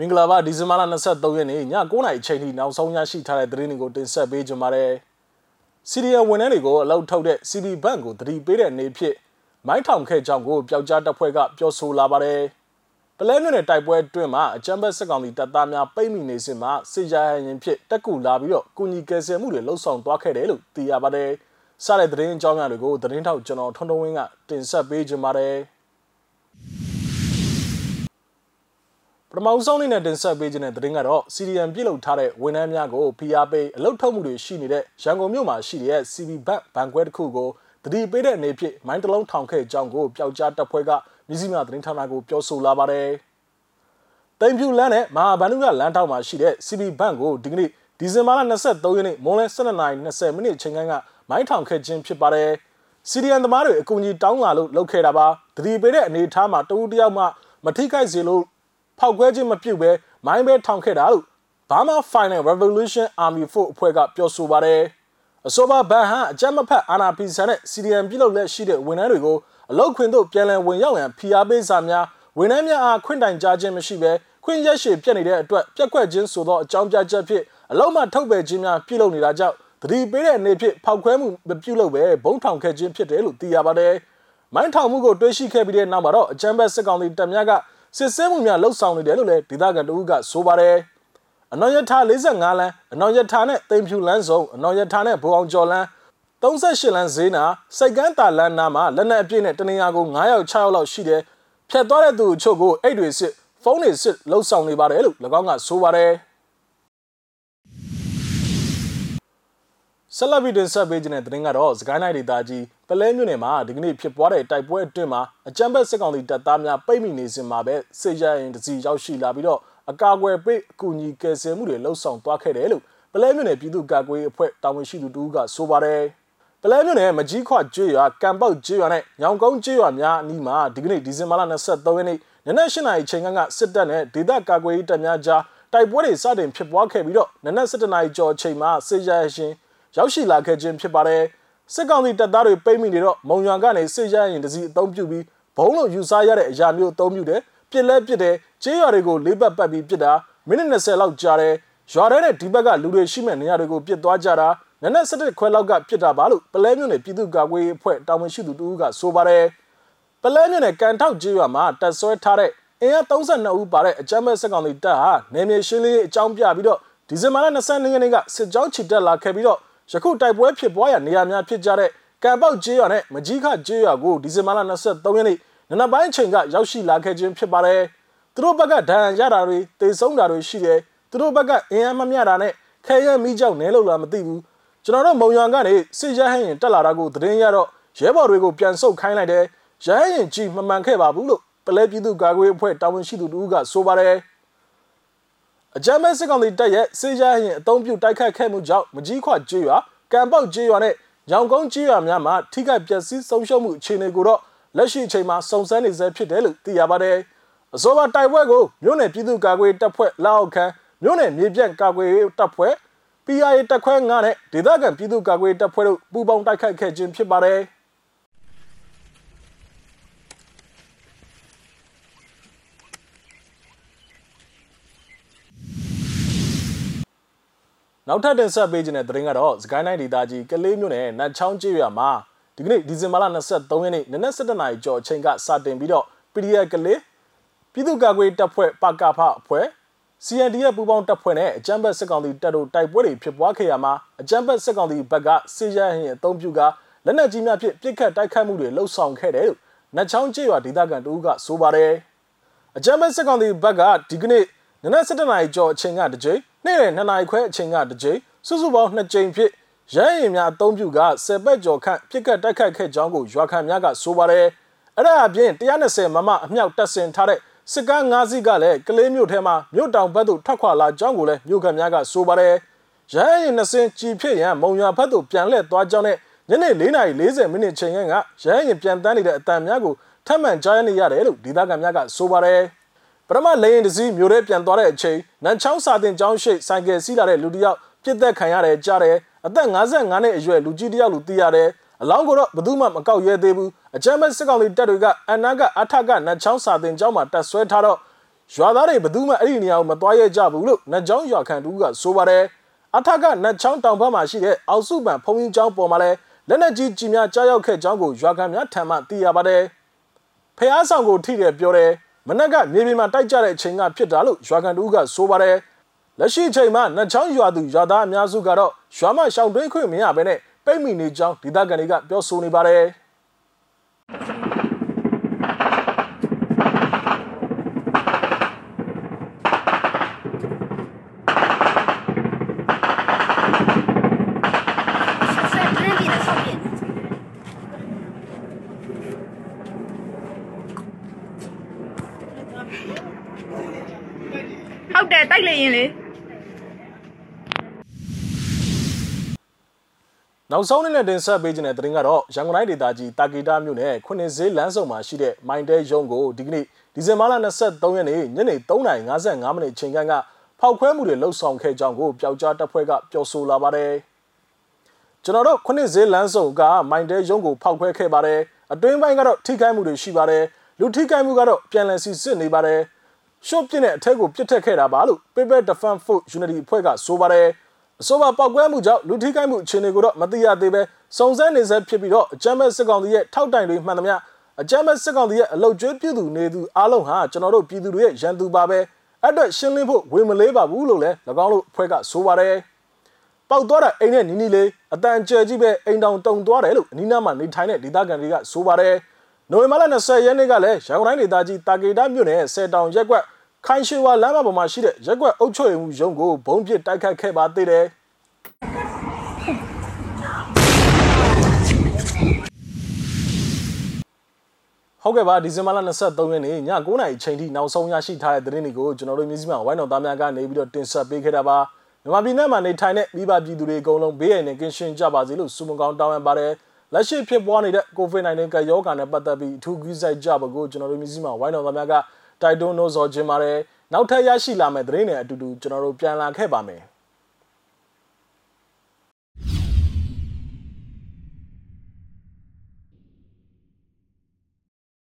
မင်္ဂလာပါဒီဇင်ဘာလ23ရက်နေ့ည9:00နာရီအချိန်ထိနောက်ဆုံးရရှိထားတဲ့သတင်းတွေကိုတင်ဆက်ပေးကြပါမယ်။စီရီယံဝန်ထမ်းတွေကိုအလောက်ထုတ်တဲ့ CD ဘန့်ကိုတတိပေးတဲ့အနေဖြင့်မိုင်းထောင်ခဲ့ကြောင်းကိုပျောက်ကြားတပ်ဖွဲ့ကပြောဆိုလာပါတယ်။ပလဲမြို့နယ်တိုက်ပွဲအတွင်းမှာအကြမ်းဖက်စစ်ကောင်စီတပ်သားများပိတ်မိနေစဉ်မှာစစ်ရဟရင်ဖြစ်တက်ကူလာပြီးတော့ကုညီကယ်ဆယ်မှုတွေလှုပ်ဆောင်သွားခဲ့တယ်လို့သိရပါတယ်။စတဲ့သတင်းအကြောင်းအရာတွေကိုသတင်းထောက်ကျွန်တော်ထွန်းထွန်းဝင်းကတင်ဆက်ပေးကြပါမယ်။ ပထမဆုံးအနေနဲ့တင်ဆက်ပေးခြင်းတဲ့သတင်းကတော့စီရီယံပြည်လုံထားတဲ့ဝန်ထမ်းများကို PR ပေးအလုတ်ထုတ်မှုတွေရှိနေတဲ့ရန်ကုန်မြို့မှာရှိတဲ့ CB Bank ဘဏ်ခွဲတစ်ခုကိုတတိပေးတဲ့အနေဖြင့်မိုင်းတလုံးထောင်ခဲ့ကြောင်းကိုပျောက်ကြားတပ်ဖွဲ့ကမြစည်းများသတင်းဌာနကိုပြောဆိုလာပါတယ်။တိမ်ဖြူလန်းနဲ့မဟာဗန္ဓုကလမ်းထောက်မှာရှိတဲ့ CB Bank ကိုဒီကနေ့ဒီဇင်ဘာလ23ရက်နေ့မွန်းလယ်12:20မိနစ်ချိန်ကမိုင်းထောင်ခဲ့ခြင်းဖြစ်ပါတယ်။စီရီယံသမားတွေအကူအညီတောင်းလာလို့လုပ်ခဲ့တာပါ။တတိပေးတဲ့အနေအထားမှာတဦးတယောက်မှမထိခိုက်စေလို့ ဖောက်ခွဲခြင်းမပြုတ်ပဲမိုင်းပဲထောင်ခဲ့တာလို့ Burma Final Revolution Army Force အဖွဲ့ကပြောဆိုပါတယ်။အဆိုပါဘန်ဟန်အကြမ်းမဖက်အာဏာဖီဆန်တဲ့ CDM ပြည်လို့လက်ရှိတဲ့ဝန်ထမ်းတွေကိုအလုတ်ခွင်သို့ပြန်လည်ဝင်ရောက်ရန်ဖိအားပေးစာများဝန်ထမ်းများအားခွင့်တိုင်ကြားခြင်းမရှိဘဲခွင့်ရက်ရှည်ပြတ်နေတဲ့အတွက်ပြက်ကွက်ခြင်းဆိုသောအကြောင်းပြချက်ဖြင့်အလုတ်မှထုတ်ပယ်ခြင်းများပြုလုပ်နေတာကြောင့်တတိပေးတဲ့အနေဖြင့်ဖောက်ခွဲမှုမပြုလုပ်ဘဲဘုံထောင်ခဲ့ခြင်းဖြစ်တယ်လို့သိရပါတယ်။မိုင်းထောင်မှုကိုတွေးရှိခဲ့ပြီးတဲ့နောက်မှာတော့အကြမ်းဖက်စစ်ကောင်စီတပ်များက စစ်ဆေးမှုများလှုပ်ဆောင်နေတယ်လို့လည်းဒေသခံတဦးကဆိုပါတယ်အနော်ရထား45လမ်းအနော်ရထားနဲ့တိမ်ဖြူလမ်းစုံအနော်ရထားနဲ့ဘူအောင်ကျော်လမ်း38လမ်းဈေးနာစိတ်ကန်းတာလမ်းနာမှာလက်နက်အပြည့်နဲ့တနေရာကို9ယောက်6ယောက်လောက်ရှိတယ်ဖြတ်သွားတဲ့သူအချို့ကိုအိတ်တွေစစ်ဖုန်းတွေစစ်လှုပ်ဆောင်နေပါတယ်လို့၎င်းကဆိုပါတယ်ဆလဗီတင်ဆက်ပေးခြင်းတဲ့တင်ကတော့စကိုင်းနိုင်ဒေသကြီး ပလဲမြို့နယ်မှာဒီကနေ့ဖြစ်ပွားတဲ့တိုက်ပွဲအတွင်းမှာအကြမ်းဖက်စစ်ကောင်စီတပ်သားများပိတ်မိနေစဉ်မှာပဲစစ်ရရင်တစီရောက်ရှိလာပြီးတော့အကာအကွယ်ပေးအကူအညီကယ်ဆယ်မှုတွေလှုပ်ဆောင်သွားခဲ့တယ်လို့ပလဲမြို့နယ်ပြည်သူ့ကာကွယ်ရေးအဖွဲ့တာဝန်ရှိသူတူကဆိုပါတယ်ပလဲမြို့နယ်မကြီးခွကျွေးရွာကံပေါက်ကျွေးရွာနဲ့ညောင်ကုန်းကျွေးရွာများအနီးမှာဒီကနေ့ဒီဇင်ဘာလ23ရက်နေ့နနက်၈နာရီချိန်ကစစ်တပ်နဲ့ဒေသကာကွယ်ရေးတပ်များကြားတိုက်ပွဲတွေစတင်ဖြစ်ပွားခဲ့ပြီးတော့နနက်7နာရီကျော်အချိန်မှာစစ်ရရှင်ရောက်ရှိလာခဲ့ခြင်းဖြစ်ပါတယ် စစ်ကောင်စီတပ်သားတွေပိတ်မိနေတော့မုံရွာကနေစစ်ရရင်တစီအုံပြုပြီးဘုံလို့ယူဆရတဲ့အရာမျိုးအုံပြုတယ်ပြစ်လဲပြစ်တယ်ကျေးရွာတွေကိုလေးပတ်ပတ်ပြီးပြစ်တာမိနစ်20လောက်ကြာတယ်ရွာထဲနဲ့ဒီဘက်ကလူတွေရှိမဲ့နေရာတွေကိုပြစ်သွားကြတာနနက်7ခွဲလောက်ကပြစ်တာပါလို့ပလဲမြို့နယ်ပြည်သူ့ကာကွယ်ရေးအဖွဲ့တာဝန်ရှိသူတူကဆိုပါတယ်ပလဲမြို့နယ်ကန်ထောက်ကျေးရွာမှာတပ်ဆွဲထားတဲ့အင်အား32ဦးပါတဲ့အကြမ်းမဲ့စစ်ကောင်စီတပ်ဟာနယ်မြေရှင်းလင်းရေးအကြောင်းပြပြီးတော့ဒီဇင်ဘာလ22ရက်နေ့ကစစ်ကြောင်းချီတက်လာခဲ့ပြီးတော့ ယခုတိုက်ပွဲဖြစ်ပွားရာနေရာများဖြစ်ကြတဲ့ကံပေါက်ကျေးရွာနဲ့မကြီးခကျေးရွာကိုဒီဇင်ဘာလ23ရက်နေ့နနက်ပိုင်းချိန်ကရောက်ရှိလာခဲ့ခြင်းဖြစ်ပါတယ်။သူတို့ဘက်ကဒဏ်ရာရတာတွေတေဆုံးတာတွေရှိတယ်။သူတို့ဘက်ကအင်အားမမျှတာနဲ့ခဲရဲမိကြောက်နဲလို့လားမသိဘူး။ကျွန်တော်တို့မုံရွာကနေစစ်ရဟရင်တက်လာတာကိုသတင်းရတော့ရဲဘော်တွေကိုပြန်ဆုတ်ခိုင်းလိုက်တယ်။ရဟရင်ကြီးမမှန်ခဲ့ပါဘူးလို့ပလဲပြည်သူ့ကာကွယ်အဖွဲ့တာဝန်ရှိသူတို့ကဆိုပါတယ်။ အကြမ်းမဲ့စစ်ကောင်စီတပ်ရဲ့စစ်ရရင်အုံပြုတိုက်ခတ်ခဲ့မှုကြောင့်မကြီးခွကျေးရွာကံပေါက်ကျေးရွာနဲ့ရောင်ကုန်းကျေးရွာများမှာထိခိုက်ပျက်စီးဆုံးရှုံးမှုအခြေအနေကိုတော့လက်ရှိအချိန်မှာစုံစမ်းနေဆဲဖြစ်တယ်လို့သိရပါတယ်။အဆိုပါတိုက်ပွဲကိုမြို့နယ်ပြည်သူ့ကာကွယ်တပ်ဖွဲ့လက်အောက်ခံမြို့နယ်မြေပြန့်ကာကွယ်တပ်ဖွဲ့ PRA တပ်ခွဲ9နဲ့ဒေသခံပြည်သူ့ကာကွယ်တပ်ဖွဲ့တို့ပူးပေါင်းတိုက်ခိုက်ခဲ့ခြင်းဖြစ်ပါတယ်။ နောက်ထပ်တင်ဆက်ပေးခြင်းတဲ့သတင်းကတော့စကိုင်းတိုင်းဒေသကြီးကလေးမြို့နယ်နတ်ချောင်းကျေးရွာမှာဒီကနေ့ဒီဇင်ဘာလ23ရက်နေ့နနက်7:00နာရီကျော်အချိန်ကစတင်ပြီးတော့ PDF ကလေးပြည်သူ့ကာကွယ်တပ်ဖွဲ့ပကဖအဖွဲ့ CNDF ပူးပေါင်းတပ်ဖွဲ့နဲ့အကြမ်းဖက်စစ်ကောင်စီတပ်တို့တိုက်ပွဲတွေဖြစ်ပွားခဲ့ရမှာအကြမ်းဖက်စစ်ကောင်စီဘက်ကစစ်ရဟရင်အုံပြုကလက်နက်ကြီးများဖြင့်ပစ်ခတ်တိုက်ခတ်မှုတွေလှုပ်ဆောင်ခဲ့တယ်လို့နတ်ချောင်းကျေးရွာဒေသခံတို့ကဆိုပါတယ်အကြမ်းဖက်စစ်ကောင်စီဘက်ကဒီကနေ့နနက်7:00နာရီကျော်အချိန်ကတကြိမ် နေ့လယ်2နာရီခွဲအချိန်ကတစ်ကြိမ်စုစုပေါင်း2ကြိမ်ဖြစ်ရဟရင်များအုံပြုက10ဘက်ကျော်ခန့်ပြစ်ကတ်တိုက်ခတ်ခဲ့ကြောင်းကိုရွာခံများကဆိုပါတယ်အဲ့ဒါအပြင်120မမအမြောက်တက်ဆင်ထားတဲ့စစ်ကား9စီးကလည်းကလေးမြို့ထဲမှာမြို့တောင်ဘက်သို့ထွက်ခွာလာကြောင်းကိုလည်းမြို့ခံများကဆိုပါတယ်ရဟရင်နှစင်ကြည်ဖြစ်ရန်မုံရွာဘက်သို့ပြန်လှည့်သွားကြောင်းနဲ့ညနေ4:40မိနစ်ချိန်ကရဟရင်ပြန်တန်းနေတဲ့အတန်များကိုထပ်မံကြားရနေရတယ်လို့ဒေသခံများကဆိုပါတယ် ပထမလေရင်တစည်းမျိုးရဲပြန်သွားတဲ့အချိန်နန်ချောင်းစာတင်ကျောင်းရှိဆိုင်ကယ်စီးလာတဲ့လူတစ်ယောက်ပြစ်သက်ခံရတယ်ကြားတယ်အသက်55နှစ်အရွယ်လူကြီးတစ်ယောက်လူသိရတယ်အလောင်းကိုတော့ဘယ်သူမှမကောက်ရဲသေးဘူးအကြမ်းမဲ့စစ်ကောင်စီတပ်တွေကအနာကအထကနတ်ချောင်းစာတင်ကျောင်းမှာတက်ဆွဲထားတော့ရွာသားတွေဘယ်သူမှအဲ့ဒီနေရာကိုမသွားရကြဘူးလို့နတ်ချောင်းရွာခံတူကဆိုပါတယ်အထက်ကနတ်ချောင်းတောင်ဘက်မှာရှိတဲ့အောက်စုပန်ဖုံကြီးကျောင်းပေါ်မှာလဲလက်နက်ကြီးကြီးများကြားရောက်ခဲ့ကြောင်းကိုရွာခံများထံမှသိရပါတယ်ဖះဆောင်ကိုထိတယ်ပြောတယ် မနက်ကမြေပြင်မှာတိုက်ကြတဲ့အချိန်ကဖြစ်တာလို့ရွာခံတူကဆိုပါတယ်လက်ရှိအချိန်မှာနတ်ချောင်းရွာသူရွာသားအများစုကတော့ရွာမရှောင်တွင်းခွင့်မရဘဲနဲ့ပိတ်မိနေကြောင်းဒေသခံတွေကပြောဆိုနေပါတယ် နောက်ဆုံးနေ့နဲ့တင်ဆက်ပေးခြင်းတဲ့သတင်းကတော့ရန်ကုန်တိုင်းဒေသကြီးတာကီတာမြို့နယ်ခွနှစ်ဈေးလမ်းဆောင်မှာရှိတဲ့မိုင်တဲရုံးကိုဒီကနေ့ဒီဇင်ဘာလ23ရက်နေ့ညနေ3:55မိနစ်ချိန်ခန့်ကဖောက်ခွဲမှုတွေလှုပ်ဆောင်ခဲ့ကြောင်းကိုပျောက်ကြားတပ်ဖွဲ့ကပြောဆိုလာပါတယ်။ကျွန်တော်တို့ခွနှစ်ဈေးလမ်းဆောင်ကမိုင်တဲရုံးကိုဖောက်ခွဲခဲ့ပါတယ်။အတွင်းပိုင်းကတော့ထိခိုက်မှုတွေရှိပါတယ်။လူထိခိုက်မှုကတော့ပြန်လည်စီစစ်နေပါတယ်။ရှော့ပြစ်တဲ့အထက်ကိုပြစ်ထက်ခဲ့တာပါလို့ Paper Defense Force Unity အဖွဲ့ကဆိုပါတယ်။ အဆိုပါပောက်ကွဲမှုကြောင့်လူထိခိုက်မှုအခြေအနေကိုတော့မသိရသေးပဲစုံစမ်းနေဆဲဖြစ်ပြီးတော့အကြမ်းမဲ့စစ်ကောင်စီရဲ့ထောက်တိုင်တွေမှန်သမျှအကြမ်းမဲ့စစ်ကောင်စီရဲ့အလုတ်ကျွေးပြည်သူနေသူအားလုံးဟာကျွန်တော်တို့ပြည်သူတွေရဲ့ရန်သူပါပဲအဲ့အတွက်ရှင်းလင်းဖို့ဝေမလေးပါဘူးလို့လည်း၎င်းတို့အဖွဲ့ကဆိုပါတယ်ပောက်သွားတာအိမ်နဲ့နီးနီးလေးအတန်ကျဲကြီးပဲအိမ်တောင်တုံသွားတယ်လို့အနီးနားမှာနေထိုင်တဲ့ဒေသခံတွေကဆိုပါတယ်နိုဝင်ဘာလ20ရက်နေ့ကလည်းရန်ကုန်တိုင်းဒေသကြီးတာကေတာမြို့နယ်ဆယ်တောင်ရက်ကွက် ခိုင်ရွှေဝါလမ်းမပေါ်မှာရှိတဲ့ရက်ကွက်အုပ်ချုပ်ရေးမှုရုံးကိုဘုံပစ်တိုက်ခတ်ခဲ့ပါသေးတယ်ဟုတ်ကဲ့ပါဒီဇင်ဘာလ23ရက်နေ့ည9:00နာရီချိန်ထိနောက်ဆုံးရရှိထားတဲ့သတင်းတွေကိုကျွန်တော်တို့မျိုးစိမဝိုင်းတော်သားများကနေပြီးတော့တင်ဆက်ပေးခဲ့တာပါမြန်မာပြည်နယ်မှာနေထိုင်တဲ့မိဘပြည်သူတွေအကုန်လုံးဘေးရန်နဲ့ကင်းရှင်းကြပါစေလို့ဆုမကောင်းတောင်းပန်ပါတယ်လက်ရှိဖြစ်ပွားနေတဲ့ COVID-19 ကရောဂါနဲ့ပတ်သက်ပြီးအထူးကြီးစိုက်ကြပါကိုကျွန်တော်တို့မျိုးစိမဝိုင်းတော်သားများက တိုက်တွန်းလို့ဆိုခြင်းပါတယ်နောက်ထပ်ရရှိလာမယ့်သတင်းတွေအတူတူကျွန်တော်တို့ပြန်လာခဲ့ပါမယ်